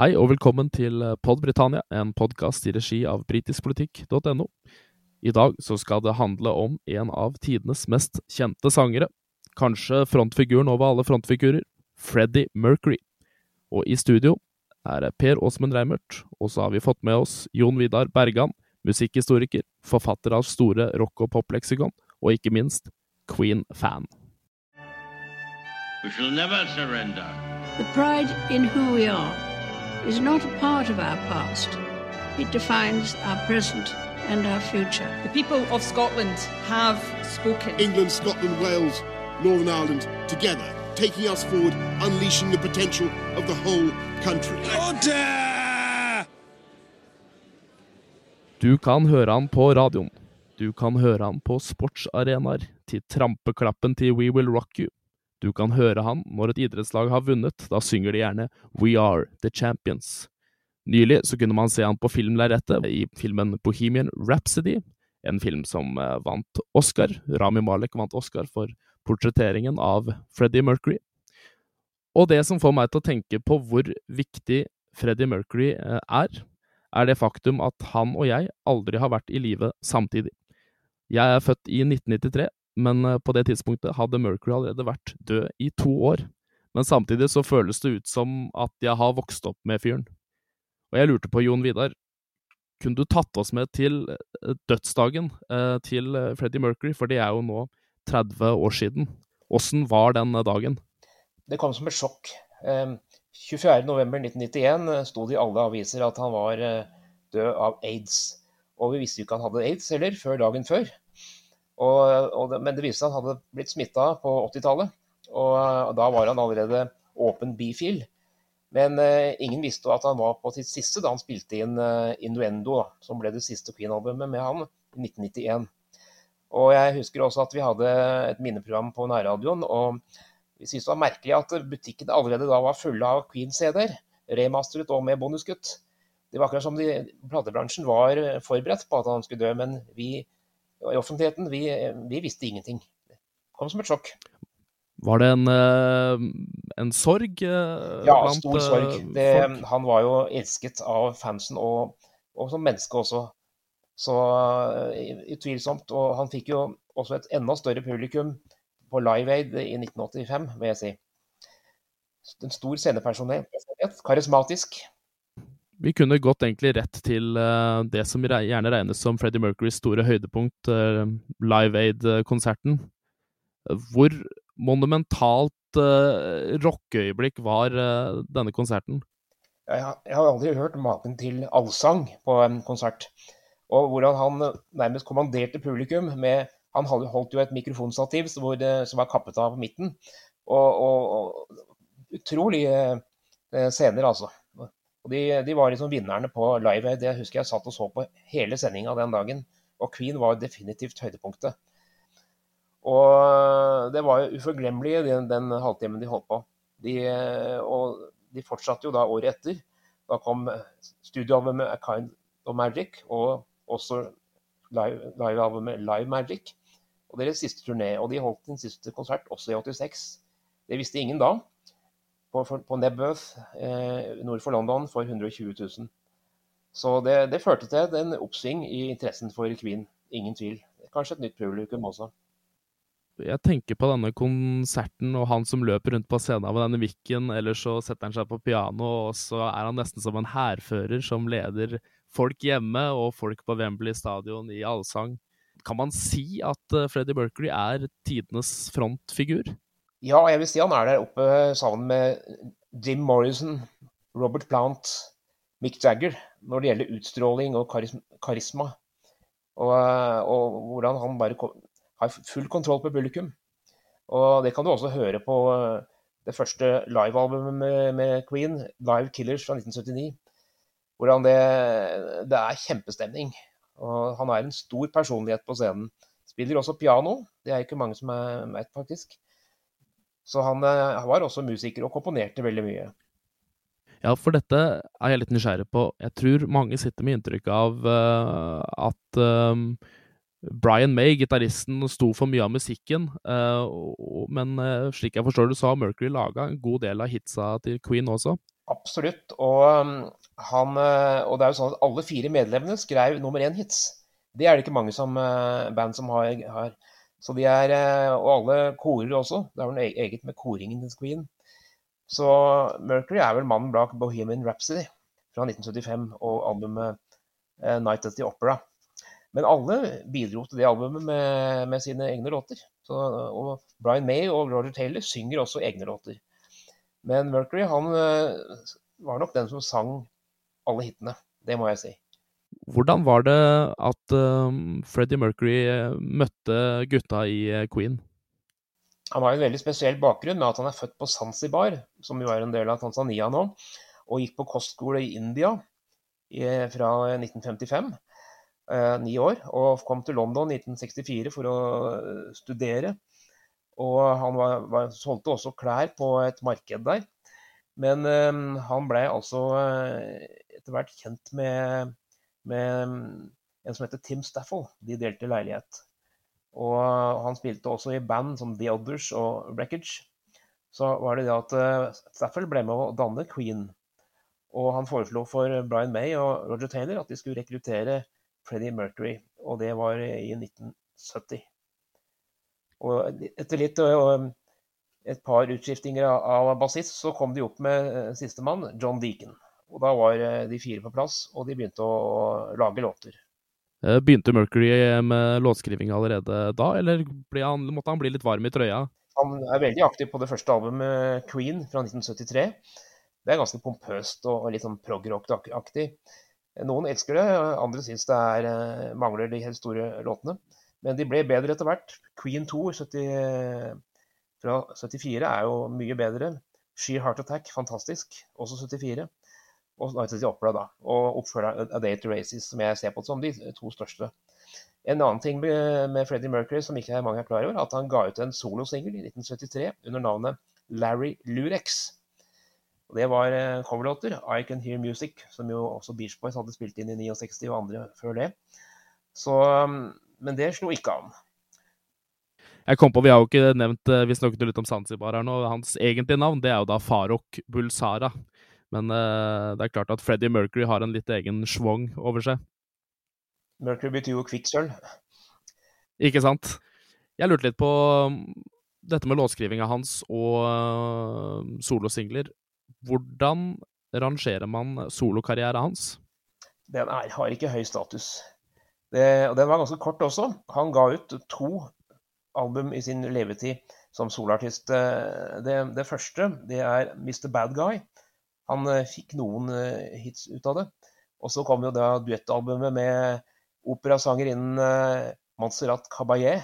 Hei og velkommen til Pod Britannia, en podkast i regi av britiskpolitikk.no. I dag så skal det handle om en av tidenes mest kjente sangere. Kanskje frontfiguren over alle frontfigurer, Freddie Mercury. Og i studio er det Per Åsmund Reimert, og så har vi fått med oss Jon Vidar Bergan, musikkhistoriker, forfatter av store rock- og popleksikon, og ikke minst Queen-fan. We shall never surrender. The pride in who we are is not a part of our past. It defines our present and our future. The people of Scotland have spoken. England, Scotland, Wales, Northern Ireland, together, taking us forward, unleashing the potential of the whole country. Du kan høre han på radioen. Du kan høre han på sportsarenaer, til trampeklappen til We Will Rock You. Du kan høre han når et idrettslag har vunnet, da synger de gjerne We Are The Champions. Nylig så kunne man se han på filmlerretet i filmen Bohemian Rhapsody, en film som eh, vant Oscar. Rami Malek vant Oscar for portretteringen av Freddie Mercury. Og det som får meg til å tenke på hvor viktig Freddie Mercury eh, er, er det faktum at han og jeg aldri har vært i live samtidig. Jeg er født i 1993, men eh, på det tidspunktet hadde Mercury allerede vært død i to år. Men samtidig så føles det ut som at jeg har vokst opp med fyren. Og jeg lurte på, Jon Vidar, kunne du tatt oss med til eh, dødsdagen eh, til Freddie Mercury, for det er jo nå 30 år siden. Åssen var den dagen? Det kom som et sjokk. Eh, 24.11.1991 sto det i alle aviser at han var død av aids. Og vi visste jo ikke han hadde aids heller, før dagen før. Og, og men det viste seg at han hadde blitt smitta på 80-tallet. Og, og da var han allerede åpen bifil. Men eh, ingen visste at han var på sitt siste da han spilte inn eh, 'Innuendo', da, som ble det siste Queen-albumet med han i 1991. Og jeg husker også at vi hadde et minneprogram på nærradioen. og vi syntes det var merkelig at butikkene allerede da var fulle av Queen-CD-er. Remasteret og med bonuskutt. Det var akkurat som de, platebransjen var forberedt på at han skulle dø, men vi i offentligheten, vi, vi visste ingenting. Det kom som et sjokk. Var det en, eh, en sorg? eh, Ja, blant, stor eh, sorg. Det, han var jo elsket av fansen, og, og som menneske også. Så utvilsomt. Og han fikk jo også et enda større publikum på Live Aid i 1985, vil jeg si. En stor scenepersonell. Karismatisk. Vi kunne gått egentlig rett til eh, det som gjerne regnes som Freddie Mercurys store høydepunkt, uh, Live Aid-konserten. Hvor monumentalt uh, rockeøyeblikk var eh, denne konserten? Jeg har, aldri hørt maken til allsang på en konsert. Og hvordan han nærmest kommanderte publikum med Han holdt jo et mikrofonstativ som var kappet av på midten. Og, og, og utrolige eh, scener, altså. Og de, de var liksom vinnerne på Live Aid. Jeg husker jeg satt og så på hele sendinga den dagen. Og Queen var definitivt høydepunktet. Og det var jo uforglemmelig den, den halvtimen de holdt på. De, og de fortsatte jo da året etter. Da kom studioalbumet A Kind of Magic, og også live- livealbumet Live Magic. Og deres siste turné. Og de holdt sin siste konsert også i 86. Det visste ingen da. På, på Nebworth eh, nord for London for 120 000. Så det, det førte til en oppsving i interessen for Queen. Ingen tvil. Kanskje et nytt publikum også. Jeg tenker på denne konserten og han som løper rundt på scenen med denne mikken, eller så setter han seg på piano, og så er han nesten som en hærfører som leder folk hjemme og folk på Wembley stadion i allsang. Kan man si at eh, Freddie Mercury er tidenes frontfigur? Ja, jeg vil si han er der oppe sammen med Jim Morrison, Robert Plant, Mick Jagger når det gjelder utstråling og karisma. Og, og hvordan han bare har full kontroll på publikum. Og det kan du også høre på eh, det første livealbumet med, med Queen, Live Killers fra 1979. Hvordan det, det er kjempestemning. Og han er en stor personlighet på scenen. Spiller også piano. Det er ikke mange som vet, faktisk. Så han han var også musiker og komponerte veldig mye. Ja, for dette er jeg litt nysgjerrig på. Jeg tror mange sitter med inntrykk av uh, at um, Brian May, gitaristen, sto for mye av musikken. Uh, og- men uh, slik jeg forstår det, så har Mercury laga en god del av hitsa til Queen også. Absolutt. Og, um, han, eh, og det er jo sånn at alle fire medlemmene skrev nummer én-hits. Det er det ikke mange som, eh, band som har. har. Så de er, eh, Og alle korer også. Det er vel noe eget med koringen til Queen. Så Mercury er vel mannen bak Bohemian Rhapsody fra 1975 og albumet Night at the Opera. Men alle bidro til det albumet med, med sine egne låter. Så, og Brian May og Roger Taylor synger også egne låter. Men Mercury han var nok den som sang alle hitene. Det må jeg si. Hvordan var det at um, Freddie Mercury eh, møtte gutta i eh, Queen? Han har en veldig spesiell bakgrunn med at han er født på Zanzibar, som jo er en del av Tanzania nå, og gikk på kostskole i India i, fra 1955, eh, ni år, og kom til London i 1964 for å studere. Og han var, var, solgte også klær på et marked der. Men um, han blei altså uh, etter hvert kjent med, med um, en som heter Tim Staffel. De delte leilighet. Og han spilte også i band som The Others og Wreckage. Så var det det at uh, Staffel ble med å danne Queen. Og han foreslo for Brian May og Roger Taylor at de skulle rekruttere Freddie Mercury. Og det var i 1970. Og etter litt et par utskiftinger av bassist, så kom de opp med eh, sistemann, John Deacon. Og Da var eh, de fire på plass, og de begynte å lage låter. Eh, begynte Mercury med låtskriving allerede da, eller han, måtte han bli litt varm i trøya? Han er veldig aktiv på det første albumet, Queen, fra 1973. Det er ganske pompøst og litt sånn progrock-aktig. Noen elsker det, andre syns det er, mangler de helt store låtene. Men de ble bedre etter hvert. Queen 2, 70, fra 74 er jo mye bedre. Sheer Heart Attack, fantastisk, også 74. Og Night at Opera, da. Og oppfølgeren A Day to Races, som jeg ser på som de to største. En annen ting med Freddie Mercury som ikke mange er klar over, at han ga ut en solosingel i 1973 under navnet Larry Lurex. Og det var eh, coverlåter. I Can Hear Music, som jo også Beach Boys hadde spilt inn i 69 og andre før det. Så, mm, men det slo ikke an. Jeg kom på, Vi har jo ikke nevnt eh, Vi snakket litt om Zanzibar her nå. Hans egentlige navn det er jo da Farok Bulsara. Men uh, det er klart at Freddie Mercury har en litt egen schwung over seg. Mercury betyr jo kvikksølv. Ikke sant. Jeg lurte litt på um, dette med låtskrivinga hans og uh, solosingler. Hvordan rangerer man solokarrieren hans? Den er, har ikke høy status. Det, og den var ganske kort også. Han ga ut to album i sin levetid som soloartist. Eh, det, det, første det er Mr. Bad Guy. Han eh, fikk noen eh, hits ut av det. Og så kom jo da duettalbumet med operasangerinnen Montserrat Caballé,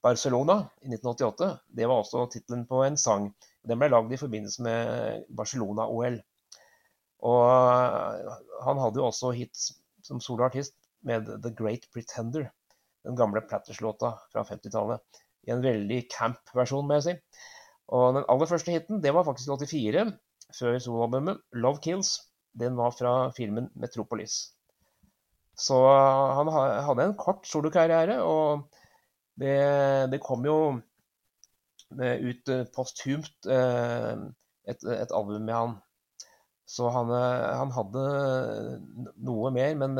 'Barcelona', i 1988. Det var også tittelen på en sang. Den ble lagd i forbindelse med Barcelona-OL. Og han hadde jo også hits som soloartist med 'The Great Pretender' den gamle Platters-låta fra 50-tallet. I en veldig camp-versjon, må jeg si. Og den aller første hiten det var faktisk i 84, før soloalbumet 'Love Kills'. Den var fra filmen 'Metropolis'. Så han hadde en kort solokarriere, og det, det, kom jo ut eh, posthumt eh, et, et, album med han. Så han, eh, han hadde noe mer, men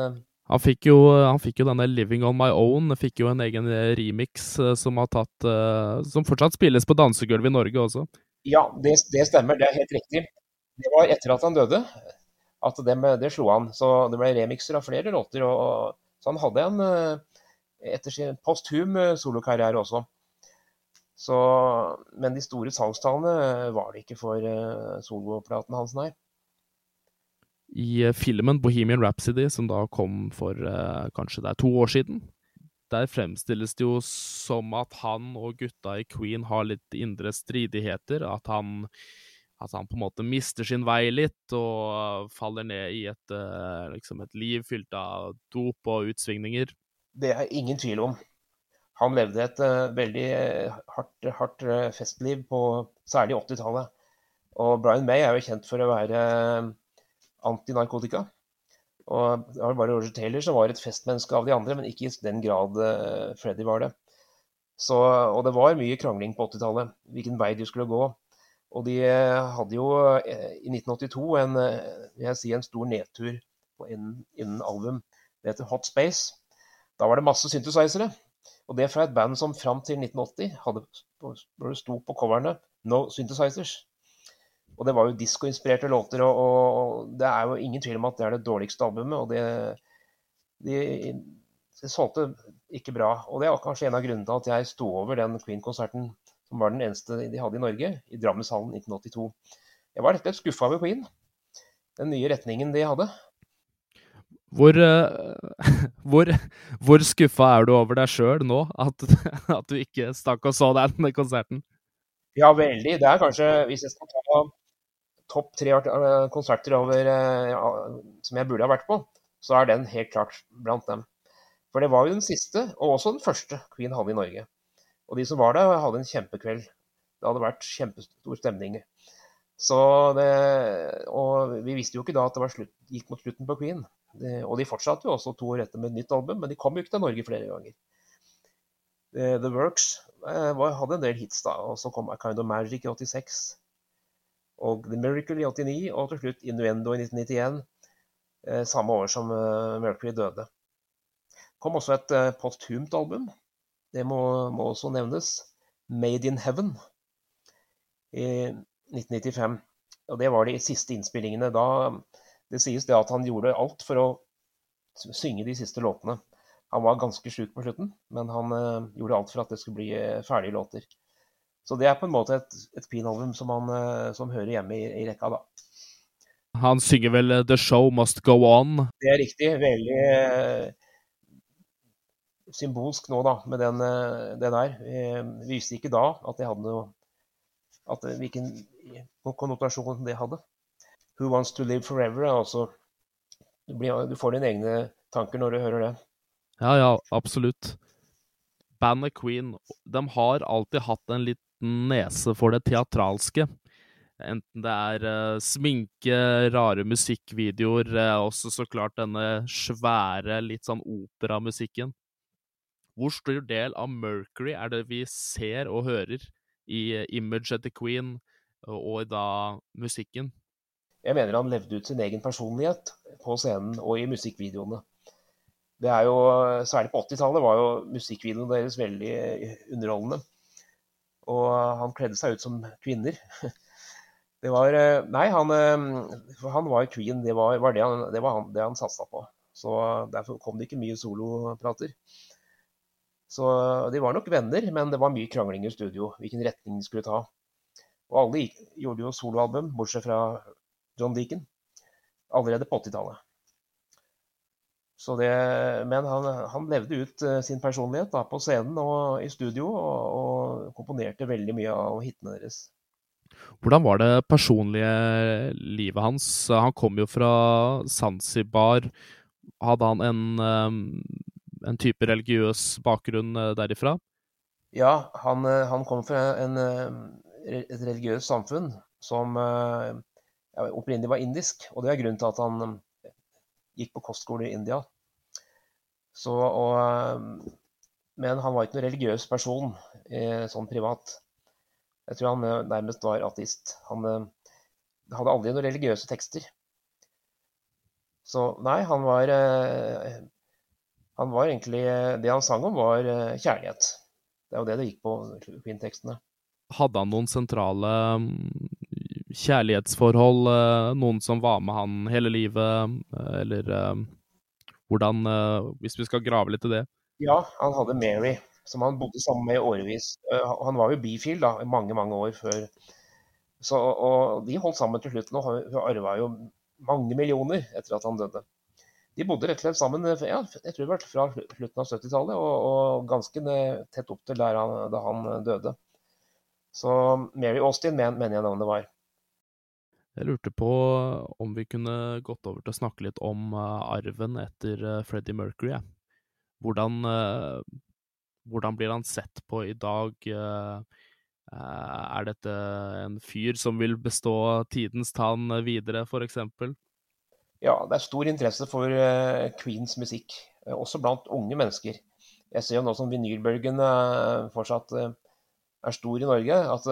han fikk, jo, han fikk, jo, denne 'Living On My Own', fikk jo en egen remix Som som, tatt, som fortsatt spilles på dansegulvet i Norge også. Ja, det, det, stemmer. Det er helt riktig. Det var etter at han døde at det, det slo han. Så det ble remixer av flere låter. Og, så han hadde en etter sin posthum solokarriere også. Så, men de store salgstallene var det ikke for soloplaten hans, nei i eh, filmen Bohemian Rhapsody, som da kom for eh, kanskje det er to år siden. Der fremstilles det jo som at han og gutta i Queen har litt indre stridigheter. At han, at han på en måte mister sin vei litt og faller ned i et, eh, liksom et liv fylt av dop og utsvingninger. Det er ingen tvil om. Han levde et uh, veldig hardt, hardt festliv på særlig 80-tallet. Og Brian May er jo kjent for å være antinarkotika. Og det var bare Roger Taylor som var et festmenneske av de andre, men ikke i den grad uh, Freddy var det. Så, og det var mye krangling på 80-tallet, hvilken vei du skulle gå. Og de hadde jo i 1982 en, jeg si, en stor nedtur innen, album. Det heter Hot Space. Da var det masse synthesizere. Og det fra et band som fram til 1980 hadde, det sto på coverne 'No Synthesizers'. Og det var jo diskoinspirerte låter, og, og, det er jo ingen tvil om at det er det dårligste albumet. Og det, de, de solgte ikke bra. Og det er kanskje en av grunnene til at jeg sto over den Queen-konserten som var den eneste de hadde i Norge, i Drammenshallen 1982. Jeg var rett og slett skuffa over Queen. Den nye retningen de hadde. Hvor, uh, hvor, hvor skuffa er du over deg sjøl nå, at, at, du ikke stakk og så den konserten? Ja, veldig. Det er kanskje, hvis jeg skal ta topp tre eh, konserter over, ja, som jeg burde ha vært på, så er den helt klart blant dem. For det var jo den siste, og også den første, Queen hadde i Norge. Og de som var der, hadde en kjempekveld. Det hadde vært kjempestor stemning. Så det, og vi visste jo ikke da at det slutt, gikk mot slutten på Queen. Det, og de fortsatte jo også to år etter med et nytt album, men de kom jo ikke til Norge flere ganger. The Works eh, var, hadde en del hits da, og så kom A Kind of Magic i 86. Og The Miracle i 89, og til slutt Innuendo i 1991. Eh, samme år som eh, Mercury døde. Det kom også et posthumt album. Det må, må også nevnes. Made in Heaven i 1995. Og det var de siste innspillingene. Da det sies det at han gjorde alt for å synge de siste låtene. Han var ganske sjuk på slutten, men han uh, gjorde alt for at det skulle bli uh, ferdige låter. Så det er på en måte et, et Queen-album som, uh, som, hører hjemme i, i, rekka, da. Han synger vel 'The Show Must Go On'? Det er riktig. Veldig symbolsk nå, da, med den, det der. Vi visste ikke da at det hadde noe at, Hvilken konnotasjon det hadde. 'Who Wants To Live Forever' altså du, blir, du, får dine egne tanker når du hører det. Ja, ja, absolutt. Bandet Queen de har alltid hatt en liten nese for det teatralske. Enten det er uh, sminke, rare musikkvideoer, uh, også så klart denne svære, litt sånn operamusikken. Hvor stor del av Mercury er det vi ser og hører i Image Image etter Queen, og i da musikken? Jeg mener han levde ut sin egen personlighet på scenen og i musikkvideoene. Det er jo, Særlig på 80-tallet var jo musikkvideoene deres veldig underholdende. Og han kledde seg ut som kvinner. Det var Nei, han, han var queen. Det var, var, det han, var han, det han satsa på. Så Derfor kom det ikke mye soloprater. Så De var nok venner, men det var mye krangling i studio. Hvilken retning de skulle ta. Og alle gjorde jo soloalbum, bortsett fra John Deacon, allerede på 80-tallet. Men han, han, levde ut uh, sin personlighet da, på scenen og i studio, og, og, komponerte veldig mye av hitene deres. Hvordan var det personlige livet hans? Han kom jo fra Zanzibar. Hadde han en, um, en type religiøs bakgrunn uh, derifra? Ja, han, uh, han kom fra en, et religiøst samfunn som opprinnelig var indisk. Og det er grunnen til at han eh, gikk på kostskole i India. Så, og, eh, men han var ikke noen religiøs person eh, sånn privat. Jeg tror han eh, nærmest var ateist. Han eh, hadde aldri noen religiøse tekster. Så nei, han var eh, Han var egentlig Det han sang om, var kjærlighet. Det er jo det det gikk på Queen-tekstene. Hadde han noen sentrale mm, kjærlighetsforhold, eh, noen som var med han hele livet, eh, eller eh, hvordan Hvis vi skal grave litt i det? Ja, han hadde Mary, som han bodde sammen med i årevis. Han var jo bifil da, i mange, mange år før. Så, og de holdt sammen til slutt. og hun arva jo mange millioner etter at han døde. De bodde rett og slett sammen ja, jeg tror det var fra slutten av 70-tallet og, og, ganske tett opp til han, da han døde. Så Mary Austin mener jeg navnet var. Jeg lurte på om vi kunne gått over til å snakke litt om arven etter Freddie Mercury. Hvordan, hvordan, blir han sett på i dag? er dette en fyr som vil bestå tidens tann videre, f.eks.? Ja, det er stor interesse for Queens musikk, også blant unge mennesker. Jeg ser jo nå som vinylbølgen fortsatt er stor i Norge, at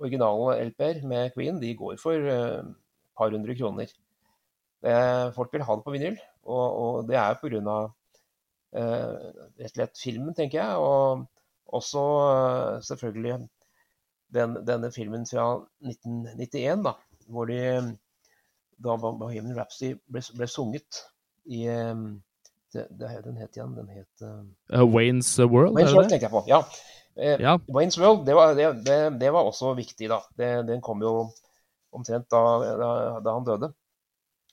originale LP-er med Queen de går for et par hundre kroner. Folk vil ha det på vinyl, og, det er pga. Rett og slett filmen, tenker jeg. Og også selvfølgelig den, denne filmen fra 1991, da, hvor de da Bohemian Rhapsody ble, ble sunget i det, det, Den het igjen Den het uh, Waynes World? Waynes World, tenker jeg på. Ja. Eh, ja. Waynes World, det var, det, det var, også viktig, da. den kom jo omtrent da, da, da, han døde.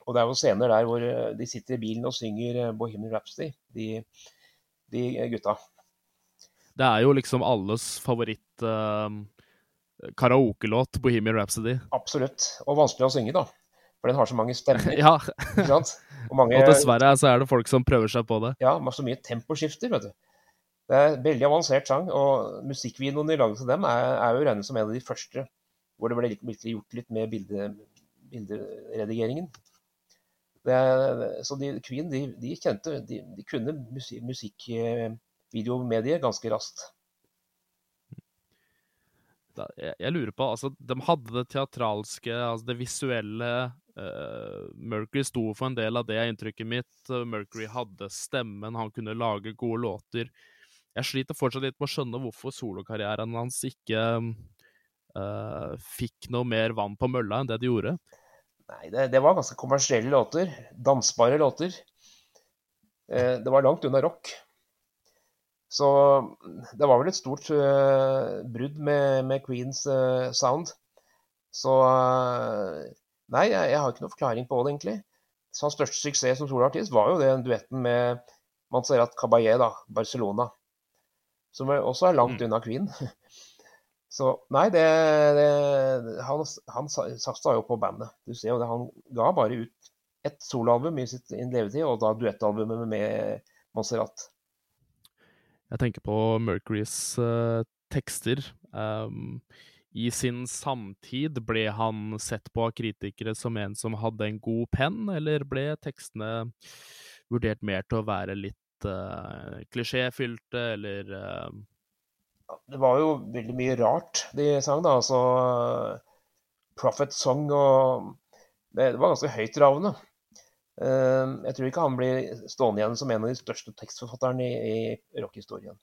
Og det er jo scener der hvor eh, de sitter i bilen og synger eh, Bohemian Rhapsody, de, de gutta. Det er jo liksom alles favoritt uh, karaokelåt, Bohemian Rhapsody. Absolutt. Og vanskelig å synge, da. For den har så mange stemmer. ja. ikke sant? Og, mange, og, dessverre så er det folk som prøver seg på det. Ja, så mye temposkifter, vet du. Det er veldig avansert sang, og musikkvideoene de laget til dem, er, er jo regnet som en av de første hvor det ble virkelig gjort litt med bilde, bilderedigeringen. Det, så de, Queen de, de kjente de, de, kunne musikkvideomediet ganske raskt. Jeg, jeg, lurer på altså, De hadde det teatralske, altså det visuelle. Uh, Mercury sto for en del av det, inntrykket mitt. Mercury hadde stemmen, han kunne lage gode låter. Jeg sliter fortsatt litt med å skjønne hvorfor solokarrieren hans ikke uh, fikk noe mer vann på mølla enn det de gjorde. Nei, det, det, var ganske kommersielle låter. Dansbare låter. Det var langt unna rock. Så det var vel et stort uh, brudd med, med Queens uh, sound. Så uh, Nei, jeg, jeg, har ikke noen forklaring på det, egentlig. Så hans største suksess som soloartist var jo den duetten med Montserrat Caballé, da, Barcelona. Som også er langt mm. unna Queen. Så nei, det, det Han, han satsa jo på bandet. Du ser jo det, han ga bare ut ett soloalbum i sitt levetid, og da duettalbumet med Monserrat. Jeg tenker på Mercurys uh, tekster. Um, I sin samtid ble han sett på av kritikere som en som hadde en god penn, eller ble tekstene vurdert mer til å være litt uh, klisjéfylte, eller uh, det var jo veldig mye rart de sang, da. Altså Prophet Song og Det, det var ganske høytravende. Uh, jeg tror ikke han blir stående igjen som en av de største tekstforfatterne i, i rockehistorien.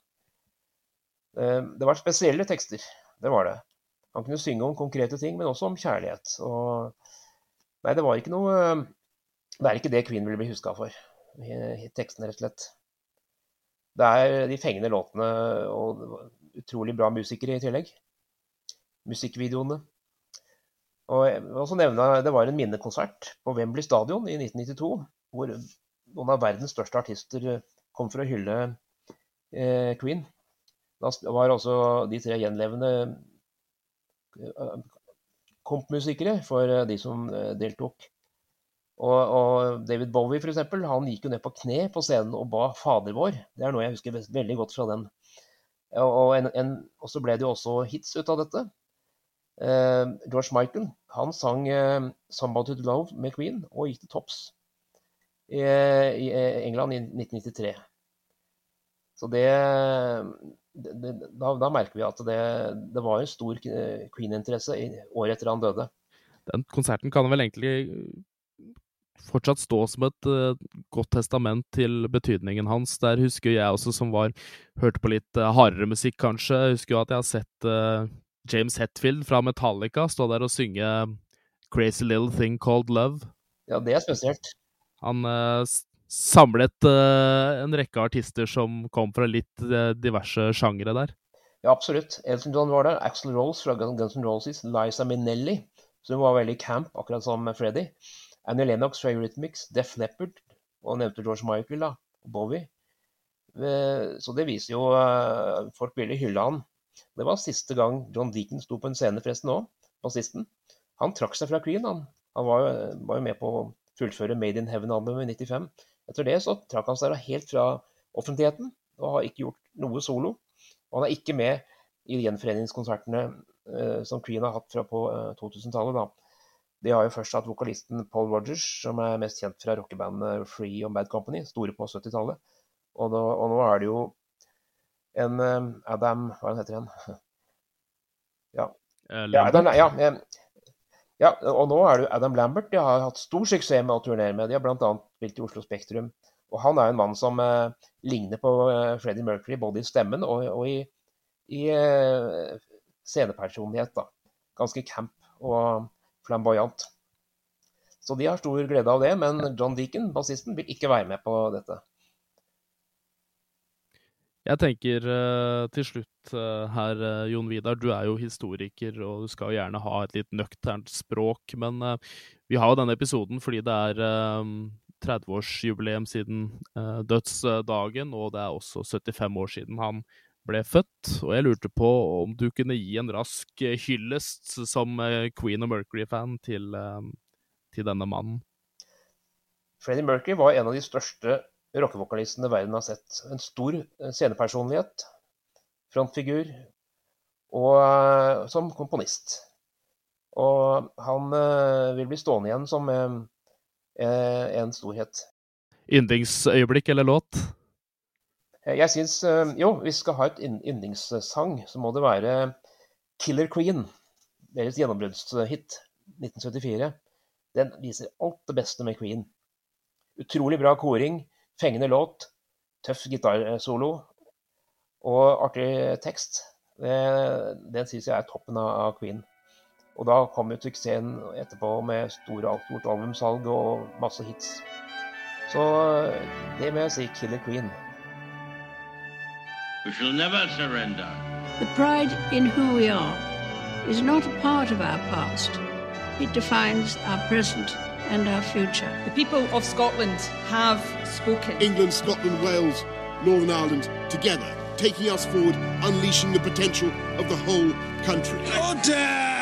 Uh, det var spesielle tekster, det var det. Han kunne synge om konkrete ting, men også om kjærlighet. Og nei, det var ikke noe Det er ikke det Queen vil bli huska for. i Tekstene, rett og slett. Det er de fengende låtene og utrolig bra musikere i tillegg. Musikkvideoene. Og jeg vil også nevne Det var en minnekonsert på Wembley stadion i 1992, hvor noen av verdens største artister kom for å hylle eh, Queen. Da var også de tre gjenlevende eh, kompmusikere for eh, de som eh, deltok. Og, og David Bowie for eksempel, han gikk jo ned på kne på scenen og ba Fader vår. Det er noe jeg husker veldig godt fra den og, en, en, og, så ble det jo også hits ut av dette. Eh, George Michael han sang eh, 'Somebody to Love' med Queen og gikk til topps i, i England i 1993. Så det, det da, da, merker vi at det, det var en stor Queen-interesse året etter han døde. Den konserten kan vel egentlig fortsatt stå som et uh, godt testament til betydningen hans. Der husker jeg også, som var hørte på litt uh, hardere musikk, kanskje, husker jo at jeg har sett uh, James Hetfield fra Metallica stå der og synge Crazy Little Thing Called Love. Ja, det er spesielt. Han samlet en rekke artister som kom fra litt diverse sjangere der. Ja, absolutt. Elton John var der. Axel Rose fra Guns N' Roses. Liza Minnelli, som var veldig camp, akkurat som Freddy. Annie Lennox fra Eurythmics, Def Leppard og nevnte George Michael da, og Bowie. Eh, så det viser jo Folk ville hylle han. Det var siste gang John Deacon sto på en scene forresten òg, bassisten. Han trakk seg fra Queen, han. Han var jo, var jo med på å fullføre Made in Heaven-albumet i 95. Etter det så trakk han seg helt fra offentligheten og har ikke gjort noe solo. Og han er ikke med i gjenforeningskonsertene uh, som Queen har hatt fra på uh, 2000-tallet. De har jo først hatt vokalisten Paul Rogers, som er mest kjent fra rockebandet Free og Bad Company, store på 70-tallet. Og, og, nå er det jo en um, Adam Hva heter han? Ja. Eh, Ja, Adam, ja, eh, ja, og nå er det jo Adam Lambert de har hatt stor suksess med å turnere med. De har bl.a. spilt i Oslo Spektrum. Og han er en mann som eh, ligner på eh, Freddie Mercury både i stemmen og, og i, i eh, scenepersonlighet. da. Ganske camp og flamboyant. Så de har stor glede av det, men John Deacon, bassisten, vil ikke være med på dette. Jeg tenker eh, til slutt eh, her, Jon Vidar, du er jo historiker, og du skal jo gjerne ha et litt nøkternt språk, men vi har jo denne episoden fordi det er 30-årsjubileum siden eh, dødsdagen, og det er også 75 år siden han ble født. Og jeg lurte på om du kunne gi en rask eh, hyllest som eh, Queen of Mercury-fan til, til denne mannen. Freddie Mercury var en av de største rockevokalistene verden har sett. En stor scenepersonlighet, frontfigur, og som komponist. Og han vil bli stående igjen som en storhet. Yndlingsøyeblikk eller låt? Eh, Jeg syns eh, Jo, hvis vi skal ha et yndlingssang, så må det være Killer Queen. Deres gjennombruddshit 1974. Den viser alt det beste med Queen. Utrolig bra koring, fengende låt, tøff gitarsolo og artig tekst. Den syns jeg er toppen av Queen. Og da kom jo suksessen etterpå med store, stort albumsalg og masse hits. Så eh, det må jeg si Killer Queen. We shall never surrender. The pride in who we are is not a part of our past. It defines our present and our future. The people of Scotland have spoken. England, Scotland, Wales, Northern Ireland together, taking us forward, unleashing the potential of the whole country. Order!